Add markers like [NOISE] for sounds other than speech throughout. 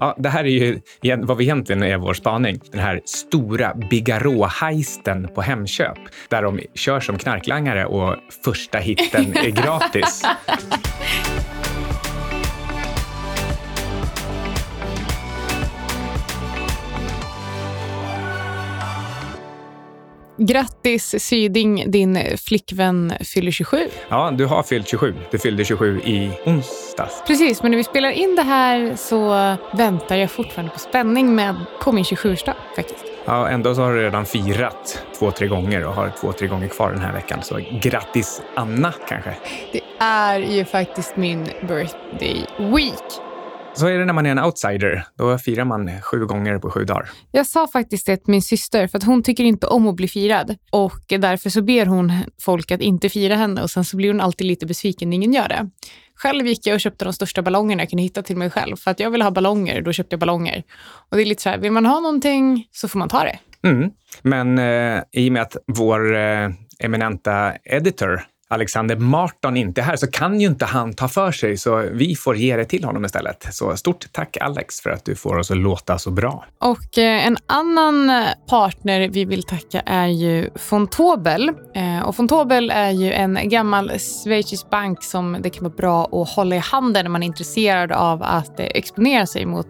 Ja, det här är ju vad vi egentligen är vår spaning. Den här stora Bigarå-heisten på Hemköp där de kör som knarklangare och första hitten är gratis. [LAUGHS] Grattis Syding, din flickvän fyller 27. Ja, du har fyllt 27. Du fyllde 27 i onsdags. Precis, men när vi spelar in det här så väntar jag fortfarande på spänning med på min 27-årsdag faktiskt. Ja, ändå så har du redan firat två, tre gånger och har två, tre gånger kvar den här veckan. Så grattis Anna kanske. Det är ju faktiskt min birthday week. Så är det när man är en outsider. Då firar man sju gånger på sju dagar. Jag sa faktiskt det till min syster, för att hon tycker inte om att bli firad. Och därför så ber hon folk att inte fira henne och sen så blir hon alltid lite besviken när ingen gör det. Själv gick jag och köpte de största ballongerna jag kunde hitta till mig själv. För att jag ville ha ballonger, då köpte jag ballonger. Och det är lite så här, vill man ha någonting så får man ta det. Mm. Men eh, i och med att vår eh, eminenta editor Alexander Marton inte är här så kan ju inte han ta för sig, så vi får ge det till honom istället. Så stort tack Alex för att du får oss att låta så bra. Och eh, en annan eh, partner vi vill tacka är ju Fontobel. Eh, och Fontobel är ju en gammal schweizisk bank som det kan vara bra att hålla i handen när man är intresserad av att exponera sig mot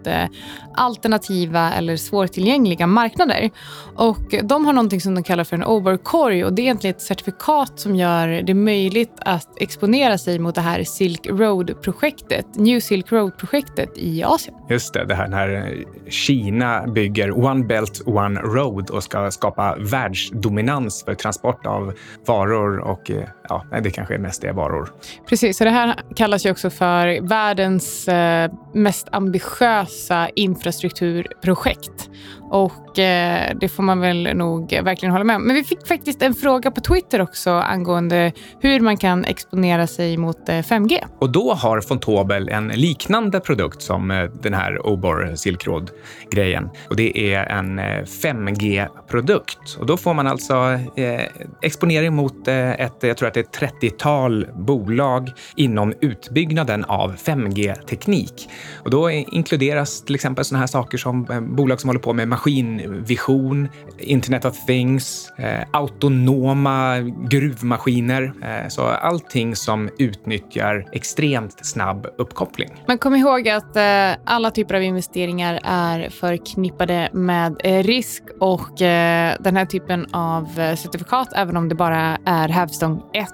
alternativa eller svårtillgängliga marknader. Och de har någonting som de kallar för en overkorg. och det är egentligen ett certifikat som gör det möjligt möjligt att exponera sig mot det här Silk Road-projektet, New Silk Road-projektet i Asien. Just det, det här när eh, Kina bygger One Belt One Road och ska skapa världsdominans för transport av varor och eh, ja, det kanske är mest är varor. Precis, så det här kallas ju också för världens eh, mest ambitiösa infrastrukturprojekt. Och eh, det får man väl nog verkligen hålla med om. Men vi fick faktiskt en fråga på Twitter också angående hur man kan exponera sig mot eh, 5G. Och då har Fontobel en liknande produkt som eh, den här Obor Silk Road-grejen. Och det är en 5G-produkt. Eh, och då får man alltså eh, exponering mot eh, ett, jag tror att det ett 30-tal bolag inom utbyggnaden av 5G-teknik. Och då inkluderas till exempel sådana här saker som eh, bolag som håller på med maskinvision, Internet of Things, eh, autonoma gruvmaskiner. Eh, så allting som utnyttjar extremt snabb uppkoppling. Men kom ihåg att eh, alla typer av investeringar är förknippade med eh, risk och eh, den här typen av eh, certifikat, även om det bara är hävstång 1,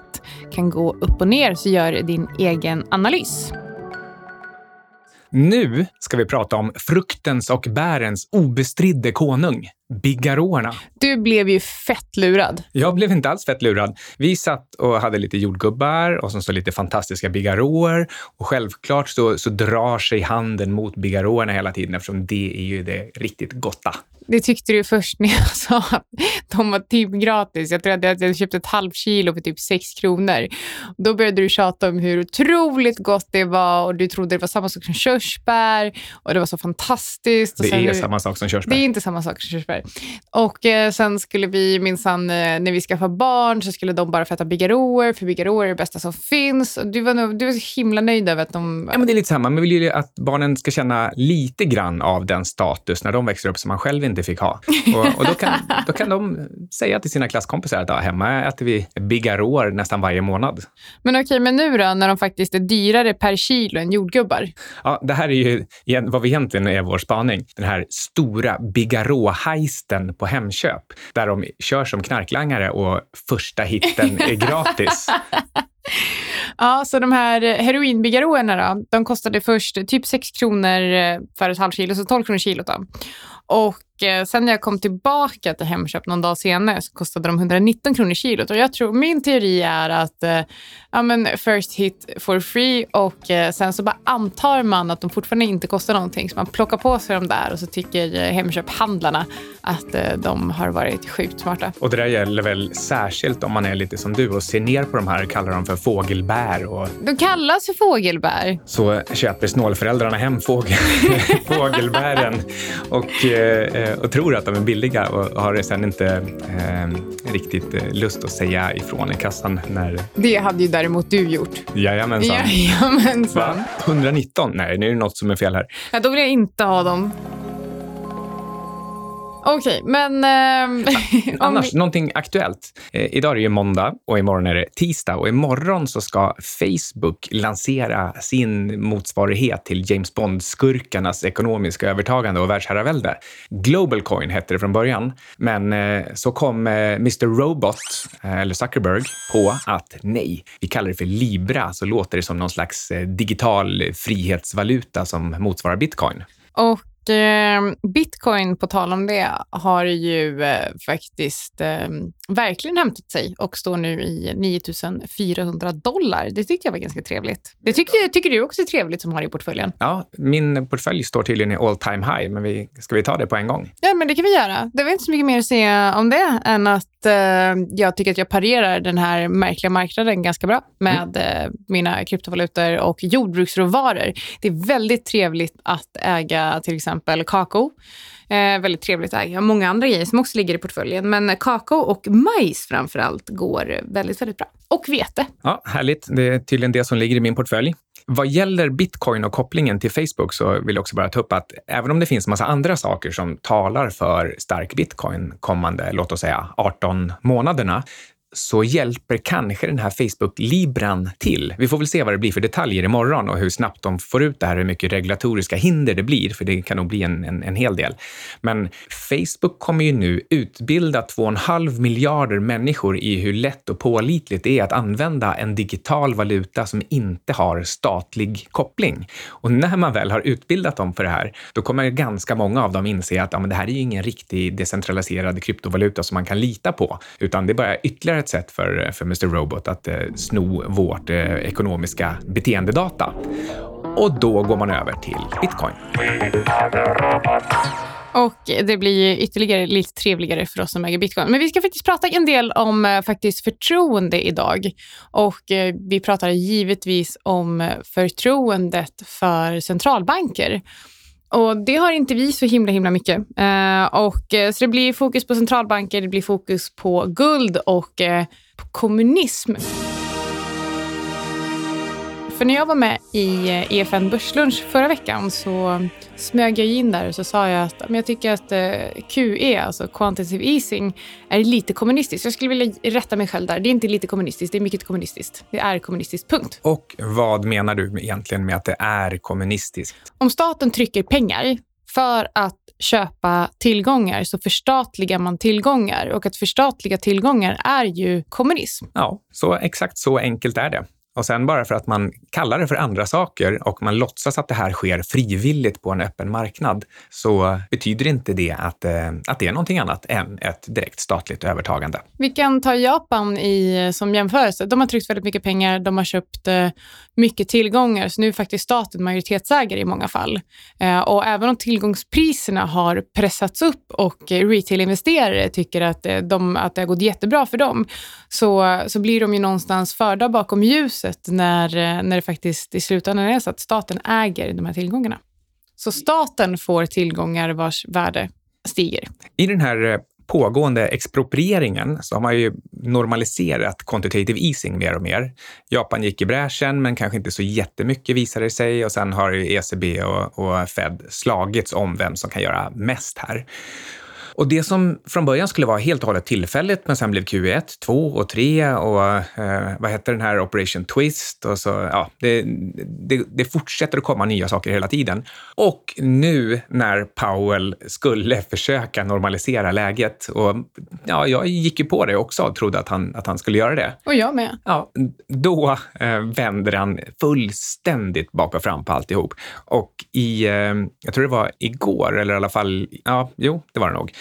kan gå upp och ner, så gör din egen analys. Nu ska vi prata om fruktens och bärens obestridde konung, bigarråerna. Du blev ju fett lurad. Jag blev inte alls fett lurad. Vi satt och hade lite jordgubbar och så lite fantastiska bigarråer. Och självklart så, så drar sig handen mot bigarråerna hela tiden eftersom det är ju det riktigt gotta. Det tyckte du först när jag [LAUGHS] sa att de var typ gratis. Jag tror att jag köpte ett halvt kilo för typ 6 kronor. Då började du tjata om hur otroligt gott det var och du trodde det var samma sak som körsbär och det var så fantastiskt. Det är samma sak som körsbär. Det är inte samma sak som körsbär. Och eh, sen skulle vi minsann, eh, när vi skaffade barn, så skulle de bara få äta bigarråer, för bigarråer är det bästa som finns. Och du, var nog, du var så himla nöjd över att de... Ja, men det är lite samma. Man vill ju att barnen ska känna lite grann av den status när de växer upp som man själv inte inte fick ha. Och, och då, kan, då kan de säga till sina klasskompisar att ja, hemma äter vi bigarråer nästan varje månad. Men okej, men nu då när de faktiskt är dyrare per kilo än jordgubbar? Ja, det här är ju vad vi egentligen är vår spaning. Den här stora bigarråheisten på Hemköp där de kör som knarklangare och första hitten är gratis. [LAUGHS] Ja, så de här heroinbigarråerna då, de kostade först typ 6 kronor för ett halvt kilo, så 12 kronor kilot. Då. Och Eh, Eh, sen när jag kom tillbaka till Hemköp någon dag senare så kostade de 119 kronor kilot. Och jag tror, min teori är att eh, ja, men first hit for free och eh, sen så bara antar man att de fortfarande inte kostar någonting. Så man plockar på sig dem där och så tycker Hemköp-handlarna att de har varit sjukt smarta. Och det där gäller väl särskilt om man är lite som du och ser ner på de här, kallar dem för fågelbär. Och... De kallas för fågelbär. Så köper snålföräldrarna hem fågel... [LAUGHS] fågelbären och eh, eh, och tror att de är billiga och har sen inte eh, riktigt eh, lust att säga ifrån i kassan när... Det hade ju däremot du gjort. Jajamensan. Jajamensan. Va? 119? Nej, nu är det något som är fel här. Ja, då vill jag inte ha dem. Okej, okay, men... [LAUGHS] Eh, Annars, vi... någonting aktuellt. Eh, idag är det ju måndag och imorgon är det tisdag och imorgon så ska Facebook lansera sin motsvarighet till James Bond-skurkarnas ekonomiska övertagande och världsherravälde. Global Coin hette det från början, men eh, så kom eh, Mr Robot, eh, eller Zuckerberg, på att nej, vi kallar det för Libra, så låter det som någon slags eh, digital frihetsvaluta som motsvarar bitcoin. Och bitcoin, på tal om det, har ju eh, faktiskt eh, verkligen hämtat sig och står nu i 9400 dollar. Det tyckte jag var ganska trevligt. Det tycker, tycker du också är trevligt som har i portföljen? Ja, min portfölj står tydligen i all time high, men vi, ska vi ta det på en gång? Ja, men det kan vi göra. Det var inte så mycket mer att säga om det än att jag tycker att jag parerar den här märkliga marknaden ganska bra med mm. eh, mina kryptovalutor och jordbruksråvaror. Det är väldigt trevligt att äga till exempel kakao Eh, väldigt trevligt att äga. Många andra grejer som också ligger i portföljen. Men kakao och majs framför allt går väldigt, väldigt bra. Och vete. Ja, härligt. Det är tydligen det som ligger i min portfölj. Vad gäller bitcoin och kopplingen till Facebook så vill jag också bara ta upp att även om det finns massa andra saker som talar för stark bitcoin kommande, låt oss säga 18 månaderna, så hjälper kanske den här Facebook-libran till. Vi får väl se vad det blir för detaljer imorgon och hur snabbt de får ut det här, hur mycket regulatoriska hinder det blir, för det kan nog bli en, en, en hel del. Men Facebook kommer ju nu utbilda 2,5 miljarder människor i hur lätt och pålitligt det är att använda en digital valuta som inte har statlig koppling. Och när man väl har utbildat dem för det här, då kommer ganska många av dem inse att ja, men det här är ju ingen riktig decentraliserad kryptovaluta som man kan lita på, utan det är bara ytterligare ett sätt för, för Mr Robot att eh, sno vårt eh, ekonomiska beteendedata. Och då går man över till bitcoin. Och det blir ytterligare lite trevligare för oss som äger bitcoin. Men vi ska faktiskt prata en del om eh, faktiskt förtroende idag. Och eh, vi pratar givetvis om eh, förtroendet för centralbanker. Och Det har inte vi så himla himla mycket. Eh, och, eh, så det blir fokus på centralbanker, det blir fokus på guld och eh, på kommunism. För när jag var med i EFN eh, e Börslunch förra veckan så smög jag in där och så sa jag att men jag tycker att eh, QE, alltså quantitative easing, är lite kommunistiskt. Jag skulle vilja rätta mig själv där. Det är inte lite kommunistiskt, det är mycket kommunistiskt. Det är kommunistiskt, punkt. Och vad menar du egentligen med att det är kommunistiskt? Om staten trycker pengar för att köpa tillgångar så förstatligar man tillgångar och att förstatliga tillgångar är ju kommunism. Ja, så exakt så enkelt är det. Och sen bara för att man kallar det för andra saker och man låtsas att det här sker frivilligt på en öppen marknad så betyder inte det att, eh, att det är någonting annat än ett direkt statligt övertagande. Vi kan ta Japan i, eh, som jämförelse. De har tryckt väldigt mycket pengar, de har köpt eh, mycket tillgångar, så nu är faktiskt staten majoritetsägare i många fall. Och även om tillgångspriserna har pressats upp och retail-investerare tycker att, de, att det har gått jättebra för dem, så, så blir de ju någonstans förda bakom ljuset ljuset när, eh, när det faktiskt i slutändan är så att staten äger de här tillgångarna. Så staten får tillgångar vars värde stiger. I den här eh, pågående exproprieringen så har man ju normaliserat quantitative easing mer och mer. Japan gick i bräschen, men kanske inte så jättemycket visade det sig och sen har ECB och, och Fed slagits om vem som kan göra mest här. Och det som från början skulle vara helt och hållet tillfälligt, men sen blev Q1, 2 och 3 och eh, vad hette den här Operation Twist och så, ja, det, det, det, fortsätter att komma nya saker hela tiden. Och nu när Powell skulle försöka normalisera läget och ja, jag gick ju på det också och trodde att han, att han skulle göra det. Och jag med. Ja, då eh, vänder han fullständigt bak och fram på alltihop. Och i, eh, jag tror det var igår, eller i alla fall, ja, jo, det var det nog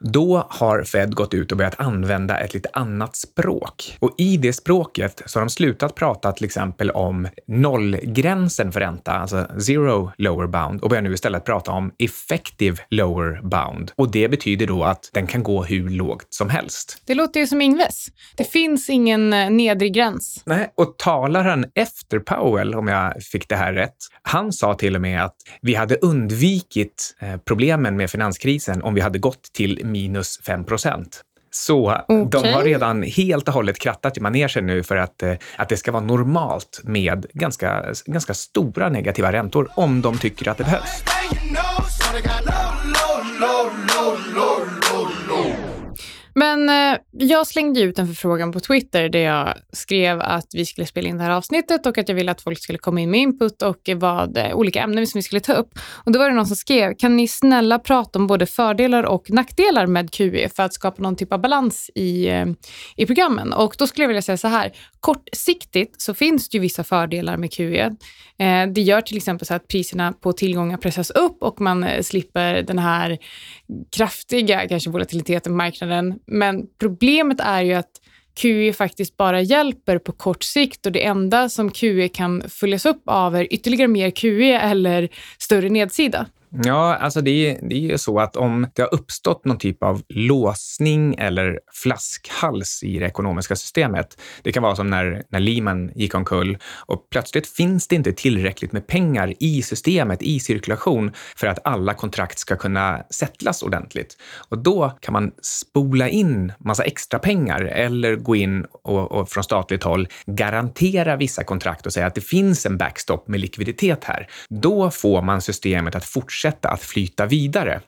då har Fed gått ut och börjat använda ett lite annat språk. Och i det språket så har de slutat prata till exempel om nollgränsen för ränta, alltså zero lower bound, och börjar nu istället prata om effective lower bound. Och det betyder då att den kan gå hur lågt som helst. Det låter ju som Ingves. Det finns ingen eh, nedre gräns. Nej, och talaren efter Powell, om jag fick det här rätt, han sa till och med att vi hade undvikit eh, problemen med finanskrisen om vi hade gått till minus 5 procent. Så okay. de har redan helt och hållet krattat i manegen nu för att, eh, att det ska vara normalt med ganska, ganska stora negativa räntor om de tycker att det behövs. Men eh, jag slängde ut en förfrågan på Twitter där jag skrev att vi skulle spela in det här avsnittet och att jag ville att folk skulle komma in med input och vad eh, olika ämnen som vi skulle ta upp. Och då var det någon som skrev, kan ni snälla prata om både fördelar och nackdelar med QE för att skapa någon typ av balans i, eh, i programmen? Och då skulle jag vilja säga så här, kortsiktigt så finns det ju vissa fördelar med QE. Eh, det gör till exempel så att priserna på tillgångar pressas upp och man eh, slipper den här kraftiga kanske volatiliteten på marknaden men problemet är ju att QE faktiskt bara hjälper på kort sikt och det enda som QE kan följas upp av är ytterligare mer QE eller större nedsida. Ja, alltså det är, det är ju så att om det har uppstått någon typ av låsning eller flaskhals i det ekonomiska systemet. Det kan vara som när, när Lehman gick omkull och plötsligt finns det inte tillräckligt med pengar i systemet, i cirkulation, för att alla kontrakt ska kunna sättlas ordentligt. Och då kan man spola in massa extra pengar eller gå in och, och från statligt håll garantera vissa kontrakt och säga att det finns en backstop med likviditet här. Då får man systemet att fortsätta fortsätta att flyta vidare.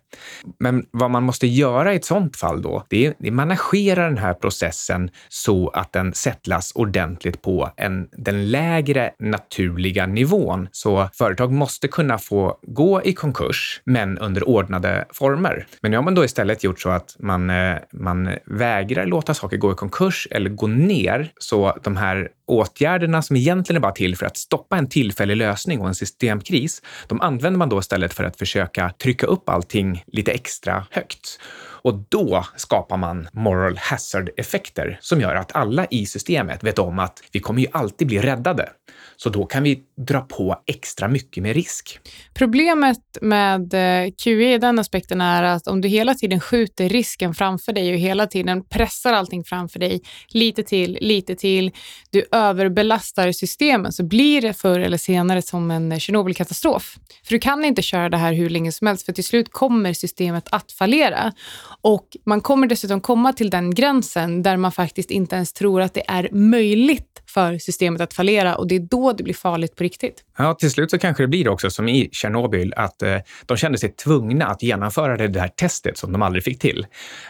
Men vad man måste göra i ett sånt fall då, det är, att managera den här processen så att den sättlas ordentligt på en, den lägre naturliga nivån. Så företag måste kunna få gå i konkurs, men under ordnade former. Men nu har man då istället gjort så att man, eh, man vägrar låta saker gå i konkurs eller gå ner, så de här åtgärderna som egentligen är bara till för att stoppa en tillfällig lösning och en systemkris, de använder man då istället för att försöka trycka upp allting lite extra högt. Och då skapar man moral hazard-effekter som gör att alla i systemet vet om att vi kommer ju alltid bli räddade. Så då kan vi dra på extra mycket med risk. Problemet med eh, QE i den aspekten är att om du hela tiden skjuter risken framför dig och hela tiden pressar allting framför dig lite till, lite till, du överbelastar systemen så blir det förr eller senare som en Tjernobylkatastrof. För du kan inte köra det här hur länge som helst för till slut kommer systemet att fallera. Och man kommer dessutom komma till den gränsen där man faktiskt inte ens tror att det är möjligt för systemet att fallera och det är då det blir farligt på riktigt. Ja, till slut så kanske det blir också som i Tjernobyl, att eh, de kände sig tvungna att genomföra det där testet som de aldrig fick till.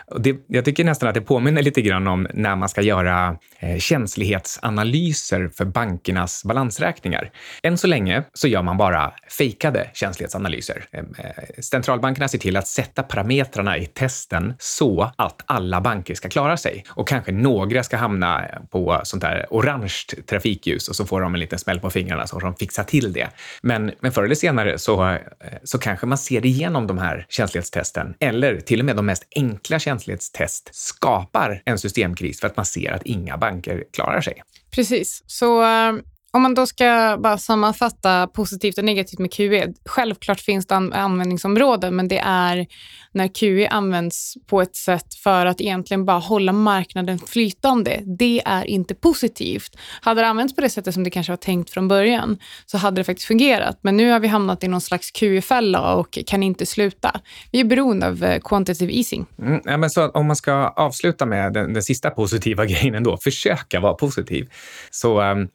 Och det, jag tycker nästan att det påminner lite grann om när man ska göra eh, känslighetsanalyser för bankernas balansräkningar. Än så länge så gör man bara fejkade känslighetsanalyser. Eh, eh centralbankerna ser till att sätta parametrarna i tillväxten så att alla banker ska klara sig och kanske några ska hamna på sånt där orange trafikljus och så får de en liten smäll på fingrarna så har de fixat till det. Men, men förr eller senare så, eh, så kanske man ser igenom de här känslighetstesten eller till och med de mest enkla känslighetstest skapar en systemkris för att man ser att inga banker klarar sig. Precis, så om man då ska bara sammanfatta positivt och negativt med QE. Självklart finns det användningsområden, men det är när QE används på ett sätt för att egentligen bara hålla marknaden flytande. Det är inte positivt. Hade det använts på det sättet som det kanske var tänkt från början så hade det faktiskt fungerat. Men nu har vi hamnat i någon slags QE-fälla och kan inte sluta. Vi är beroende av eh, quantitative easing. Mm, ja, men så om man ska avsluta med den, den sista positiva [LAUGHS] grejen ändå, försöka vara positiv. Så um,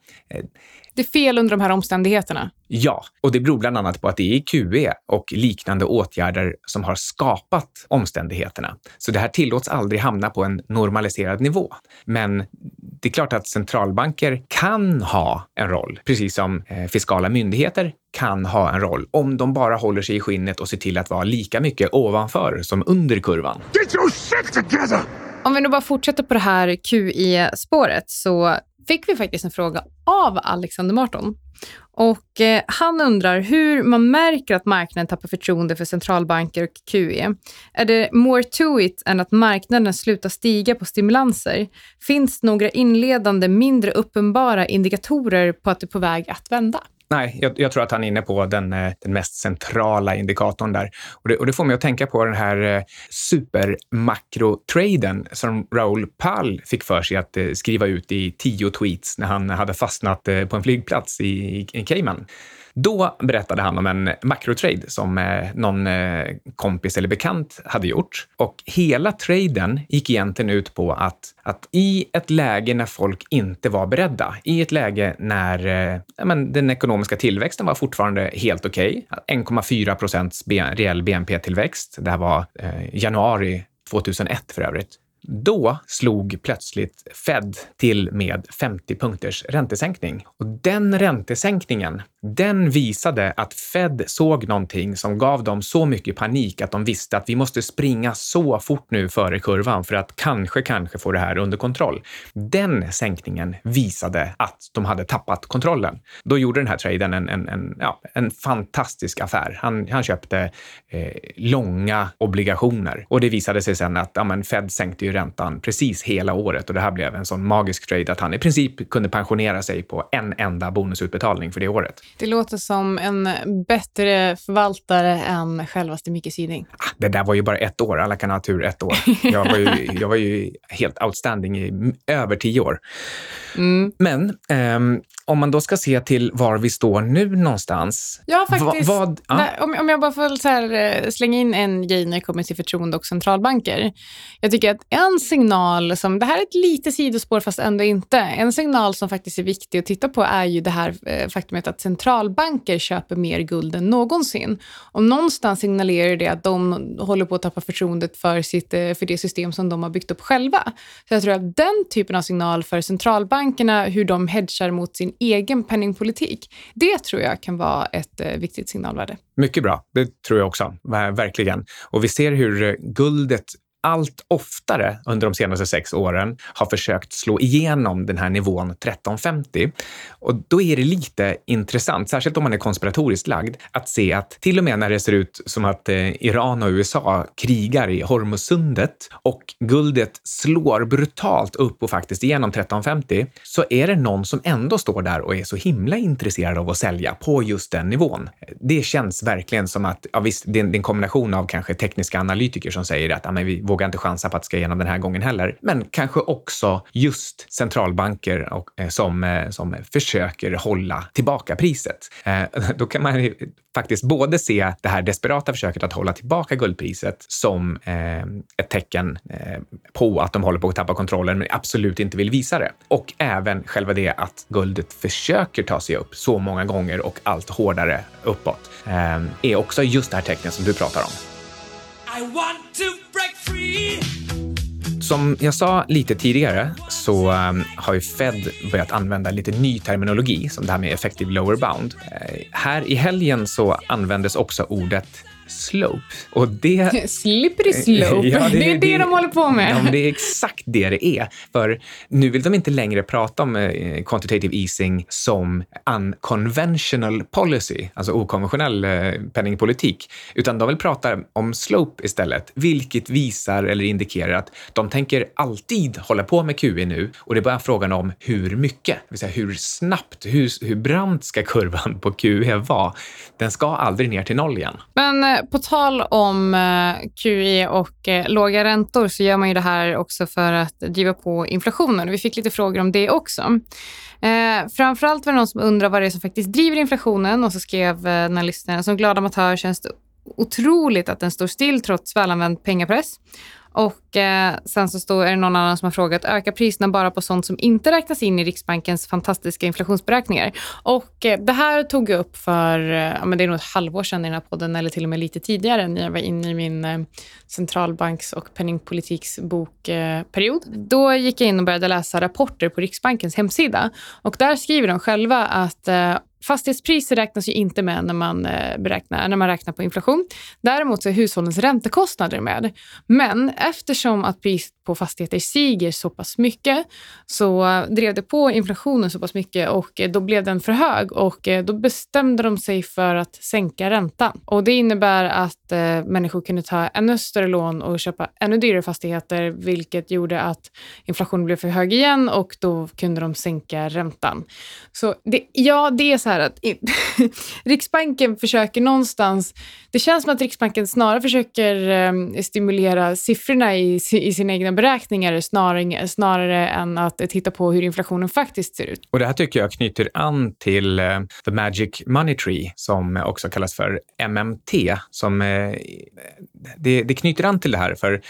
det är fel under de här omständigheterna. Ja, och det beror bland annat på att det är QE och liknande åtgärder som har skapat omständigheterna. Så det här tillåts aldrig hamna på en normaliserad nivå. Men det är klart att centralbanker kan ha en roll, precis som eh, fiskala myndigheter kan ha en roll om de bara håller sig i skinnet och ser till att vara lika mycket ovanför som under kurvan. Get your shit together! Om vi nu bara fortsätter på det här QE-spåret så fick vi faktiskt en fråga av Alexander Marton. Och eh, han undrar hur man märker att marknaden tappar förtroende för centralbanker och QE. Är det more to it än att marknaden slutar stiga på stimulanser? Finns några inledande, mindre uppenbara indikatorer på att det är på väg att vända? Nej, jag, jag, tror att han är inne på den, eh, den mest centrala indikatorn där. Och det, och det får mig att tänka på den här eh, supermakrotraden som Raoul Pall fick för sig att eh, skriva ut i tio tweets när han hade fastnat på en flygplats i, i Cayman. Då berättade han om en makrotrade som eh, någon eh, kompis eller bekant hade gjort. Och hela traden gick egentligen ut på att, att i ett läge när folk inte var beredda, i ett läge när eh, men, den ekonomiska tillväxten var fortfarande helt okej, okay, 1,4 procents reell BNP-tillväxt. Det här var eh, januari 2001 för övrigt. Då slog plötsligt Fed till med 50 punkters räntesänkning. Och den räntesänkningen, den visade att Fed såg någonting som gav dem så mycket panik att de visste att vi måste springa så fort nu före kurvan för att kanske, kanske få det här under kontroll. Den sänkningen visade att de hade tappat kontrollen. Då gjorde den här traden en, en, en, ja, en fantastisk affär. Han, han köpte eh, långa obligationer och det visade sig sen att ja, men Fed sänkte ju räntan precis hela året och det här blev en sån magisk trade att han i princip kunde pensionera sig på en enda bonusutbetalning för det året. Det låter som en bättre förvaltare än självaste Micke Syding. Ah, det där var ju bara ett år. Alla kan ha tur ett år. [LAUGHS] Jag var ju, jag var ju helt outstanding i över tio år. Mm. Men um, om man då ska se till var vi står nu någonstans. Ja, faktiskt. Va, vad, ja. Nej, om, om jag bara får så här, eh, slänga in en grej när det kommer till förtroende och centralbanker. Jag tycker att en signal som, det här är ett litet sidospår fast ändå inte, en signal som faktiskt är viktig att titta på är ju det här eh, faktumet att centralbanker köper mer guld än någonsin. Och någonstans signalerar det att de håller på att tappa förtroendet för, sitt, eh, för det system som de har byggt upp själva. Så jag tror att den typen av signal för centralbankerna, hur de hedgar mot sin egen penningpolitik. Det tror jag kan vara ett eh, viktigt signalvärde. Mycket bra. Det tror jag också. Verkligen. Och vi ser hur guldet allt oftare under de senaste sex åren har försökt slå igenom den här nivån 1350. Och då är det lite intressant, särskilt om man är konspiratoriskt lagd, att se att till och med när det ser ut som att eh, Iran och USA krigar i Hormuzsundet och guldet slår brutalt upp och faktiskt igenom 1350, så är det någon som ändå står där och är så himla intresserad av att sälja på just den nivån. Det känns verkligen som att, ja visst, det är en kombination av kanske tekniska analytiker som säger att ja, men vi vågar inte chansa på att det ska igenom den här gången heller. Men kanske också just centralbanker och, eh, som, eh, som försöker hålla tillbaka priset. Eh, då kan man faktiskt både se det här desperata försöket att hålla tillbaka guldpriset som eh, ett tecken eh, på att de håller på att tappa kontrollen men absolut inte vill visa det. Och även själva det att guldet försöker ta sig upp så många gånger och allt hårdare uppåt eh, är också just det här tecknet som du pratar om. Som jag sa lite tidigare så ehm, har ju Fed börjat använda lite ny terminologi som det här med effective lower bound. Eh, här i helgen så användes också ordet slope. Och det, [LAUGHS] Slippery slope. Ja, det, det, är det, det de håller på med. Ja, det är exakt det det är. För nu vill de inte längre prata om eh, quantitative easing som unconventional policy, alltså okonventionell eh, penningpolitik, utan de vill prata om slope istället, vilket visar eller indikerar att de tänker alltid hålla på med QE nu och det är bara frågan om hur mycket, det vill säga hur snabbt, hur, hur brant ska kurvan på QE vara? Den ska aldrig ner till noll igen. Men eh, Eh, på tal om eh, QE och eh, låga räntor så gör man ju det här också för att driva på inflationen. Vi fick lite frågor om det också. Eh, framförallt var det någon som undrar vad det är som faktiskt driver inflationen och så skrev den här lyssnaren som glad amatör känns det otroligt att den står still trots välanvänd pengapress. Och eh, sen så står, är det någon annan som har frågat, ökar priserna bara på sånt som inte räknas in i Riksbankens fantastiska inflationsberäkningar? Och eh, det här tog jag upp för, eh, ja, men det är nog ett halvår sedan i den här podden, eller till och med lite tidigare, när jag var inne i min eh, centralbanks och penningpolitiksbokperiod. Då gick jag in och började läsa rapporter på Riksbankens hemsida. Och där skriver de själva att eh, Fastighetspriser räknas ju inte med när man, eh, beräknar, när man räknar på inflation. Däremot så är hushållens räntekostnader med. Men eftersom att priset på fastigheter stiger så pass mycket så eh, drev det på inflationen så pass mycket och eh, då blev den för hög och eh, då bestämde de sig för att sänka räntan. Och det innebär att eh, människor kunde ta ännu större lån och köpa ännu dyrare fastigheter vilket gjorde att inflationen blev för hög igen och då kunde de sänka räntan. Så det, ja, det är så här att [LAUGHS] Riksbanken försöker någonstans... Det känns som att Riksbanken snarare försöker eh, stimulera siffrorna i, i sina egna beräkningar snarare, snarare än att titta på hur inflationen faktiskt ser ut. Och Det här tycker jag knyter an till uh, the magic money tree som också kallas för MMT. Som, uh, det, det knyter an till det här, för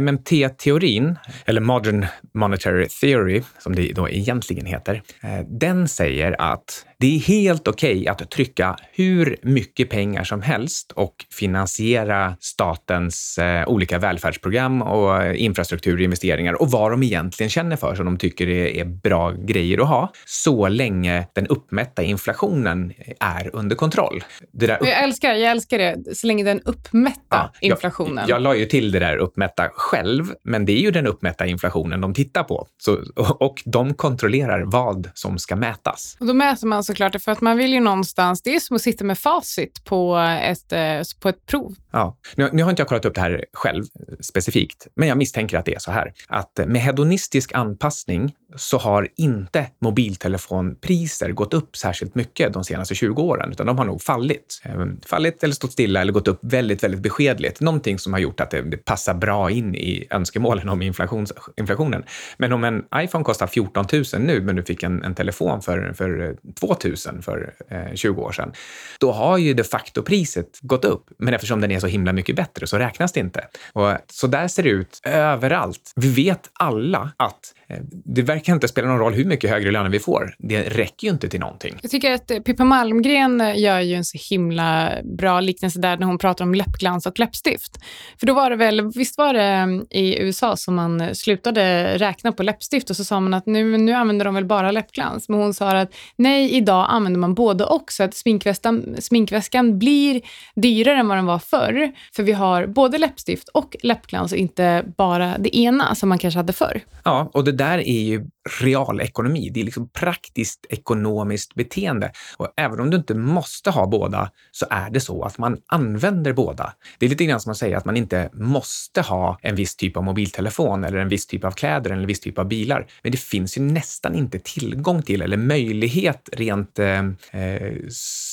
MMT-teorin, eller Modern Monetary Theory, som det då egentligen heter, eh, den säger att det är helt okej okay att trycka hur mycket pengar som helst och finansiera statens eh, olika välfärdsprogram och infrastrukturinvesteringar och vad de egentligen känner för som de tycker är, är bra grejer att ha, så länge den uppmätta inflationen är under kontroll. Det där upp... jag, älskar, jag älskar det, så länge den uppmätta ja, inflationen. Jag, jag la ju till det där uppmätta själv, men det är ju den uppmätta inflationen de tittar på. Så, och de kontrollerar vad som ska mätas. Och då mäter man såklart, för att man vill ju någonstans, det är som att sitta med facit på ett, eh, på ett prov. Ja, nu, nu har inte jag kollat upp det här själv eh, specifikt, men jag misstänker att det är så här. Att eh, med hedonistisk anpassning så har inte mobiltelefonpriser gått upp särskilt mycket de senaste 20 åren, utan de har nog fallit. Eh, fallit eller stått stilla eller gått upp väldigt, väldigt beskedligt. Någonting som har gjort att det, det passar bra in i önskemålen om inflationen. Men om en iPhone kostar 14 000 nu, men du fick en, en telefon för, för 2 000 för eh, 20 år sedan, då har ju de facto priset gått upp. Men eftersom den är så himla mycket bättre så räknas det inte. Och så där ser det ut överallt. Vi vet alla att eh, det verkar inte spela någon roll hur mycket högre löner vi får. Det räcker ju inte till någonting. Jag tycker att eh, Pippa Malmgren eh, gör ju en så himla bra liknelse där när hon pratar om läppglans och läppstift. För då var det väl, visst var det i USA som man slutade räkna på läppstift och så sa man att nu, nu använder de väl bara läppglans. Men hon sa att nej, idag använder man både och. Så att sminkväskan, sminkväskan blir dyrare än vad den var förr. För vi har både läppstift och läppglans och inte bara det ena som man kanske hade förr. Ja, och det där är ju realekonomi. Det är liksom praktiskt ekonomiskt beteende. Och även om du inte måste ha båda så är det så att man använder båda. Det är lite grann som att säga att man inte måste ha en viss typ av mobiltelefon eller en viss typ av kläder eller en viss typ av bilar. Men det finns ju nästan inte tillgång till eller möjlighet rent eh, eh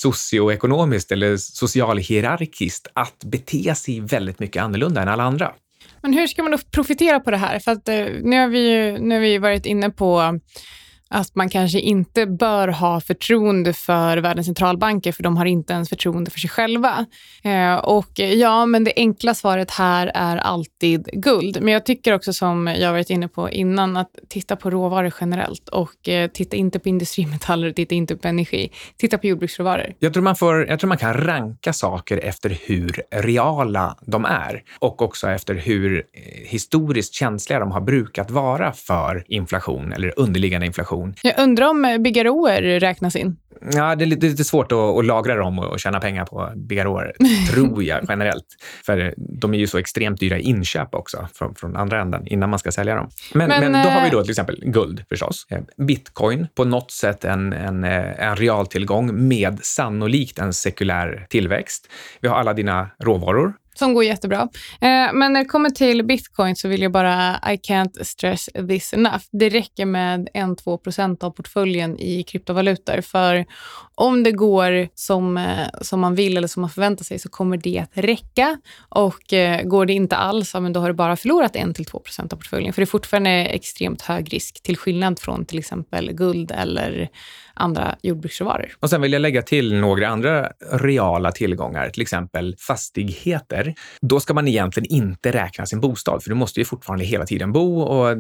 socioekonomiskt eller socialhierarkiskt att bete sig väldigt mycket annorlunda än alla andra. Men hur ska man då profitera på det här? För att, eh, nu, har vi, nu har vi varit inne på att man kanske inte bör ha förtroende för världens centralbanker för de har inte ens förtroende för sig själva. Eh, och ja, men det enkla svaret här är alltid guld. Men jag tycker också som jag varit inne på innan att titta på råvaror generellt och eh, titta inte på industrimetaller, titta inte på energi. Titta på jordbruksråvaror. Jag tror man, får, jag tror man kan ranka saker efter hur reala de är och också efter hur eh, historiskt känsliga de har brukat vara för inflation eller underliggande inflation inflation. Jag undrar om Bigaroer räknas in? Ja, det är lite, lite svårt att, att, lagra dem och, tjäna pengar på Bigaroer, [LAUGHS] tror jag generellt. För de är ju så extremt dyra i inköp också från, från andra änden innan man ska sälja dem. Men, men, men, då har vi då eh, till exempel guld förstås. Eh, Bitcoin, på något sätt en, en, eh, en realtillgång med sannolikt en sekulär tillväxt. Vi har alla dina råvaror, som går jättebra. Eh, men när det kommer till bitcoin så vill jag bara, I can't stress this enough. Det räcker med 1-2% av portföljen i kryptovalutor. För om det går som, eh, som man vill eller som man förväntar sig så kommer det att räcka. Och eh, går det inte alls, då har du bara förlorat 1-2% av portföljen. För det är fortfarande extremt hög risk till skillnad från till exempel guld eller andra jordbruksråvaror. Och sen vill jag lägga till några andra reala tillgångar, till exempel fastigheter. Då ska man egentligen inte räkna sin bostad, för du måste ju fortfarande hela tiden bo och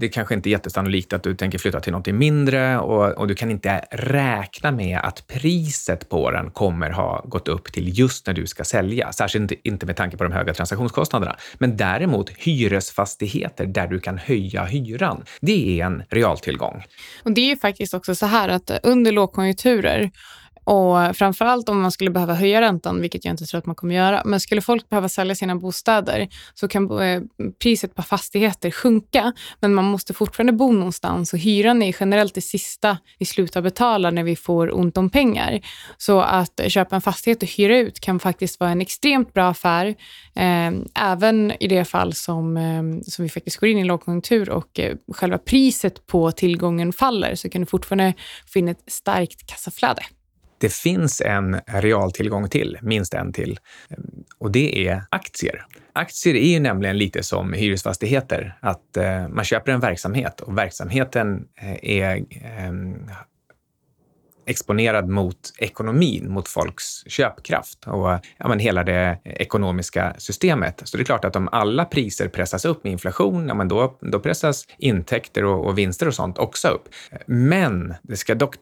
det kanske inte är jättesannolikt att du tänker flytta till någonting mindre och, och du kan inte räkna med att priset på den kommer ha gått upp till just när du ska sälja, särskilt inte med tanke på de höga transaktionskostnaderna. Men däremot hyresfastigheter där du kan höja hyran, det är en realtillgång. Och det är ju faktiskt också så här att under lågkonjunkturer och framförallt om man skulle behöva höja räntan, vilket jag inte tror att man kommer göra, men skulle folk behöva sälja sina bostäder så kan eh, priset på fastigheter sjunka, men man måste fortfarande bo någonstans och hyran är generellt det sista vi slutar betala när vi får ont om pengar. Så att eh, köpa en fastighet och hyra ut kan faktiskt vara en extremt bra affär, eh, även i det fall som, eh, som vi faktiskt går in i lågkonjunktur och eh, själva priset på tillgången faller så kan du fortfarande få in ett starkt kassaflöde. Det finns en realtillgång till, minst en till, eh, och det är aktier. Aktier är ju nämligen lite som hyresfastigheter, att eh, man köper en verksamhet och verksamheten eh, är exponerad mot ekonomin, mot folks köpkraft och ja, men hela det ekonomiska systemet. Så det är klart att om alla priser pressas upp med inflation, ja, men då, då pressas intäkter och, och vinster och sånt också upp. Men det ska dock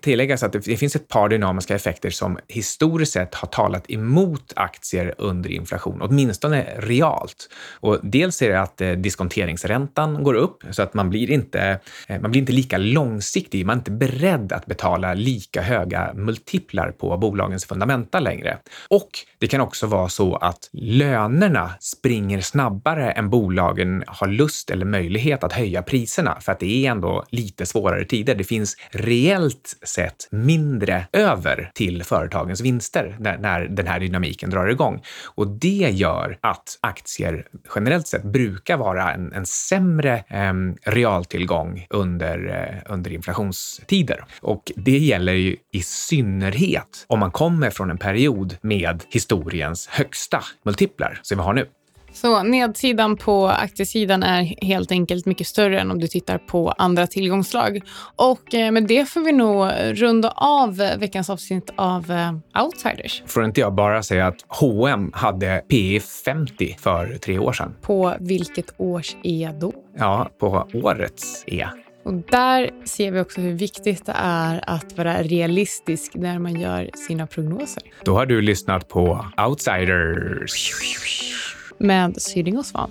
tilläggas att det, det finns ett par dynamiska effekter som historiskt sett har talat emot aktier under inflation, åtminstone realt. Och dels är det att eh, diskonteringsräntan går upp så att man blir inte, eh, man blir inte lika långsiktig, man är inte beredd att betala lika höga multiplar på bolagens fundamenta längre. Och det kan också vara så att lönerna springer snabbare än bolagen har lust eller möjlighet att höja priserna för att det är ändå lite svårare tider. Det finns reellt sett mindre över till företagens vinster när, när den här dynamiken drar igång. Och det gör att aktier generellt sett brukar vara en, en sämre eh, realtillgång under, eh, under inflationstider. Och det gäller ju i synnerhet om man kommer från en period med historiens högsta multiplar som vi har nu. Så nedsidan på aktiesidan är helt enkelt mycket större än om du tittar på andra tillgångslag. Och eh, med det får vi nog runda av veckans avsnitt av eh, Outsiders. Får inte jag bara säga att H&M hade P 50 för tre år sedan? På vilket års E då? Ja, på årets E. Och där ser vi också hur viktigt det är att vara realistisk när man gör sina prognoser. Då har du lyssnat på Outsiders. Med Syding och Svan.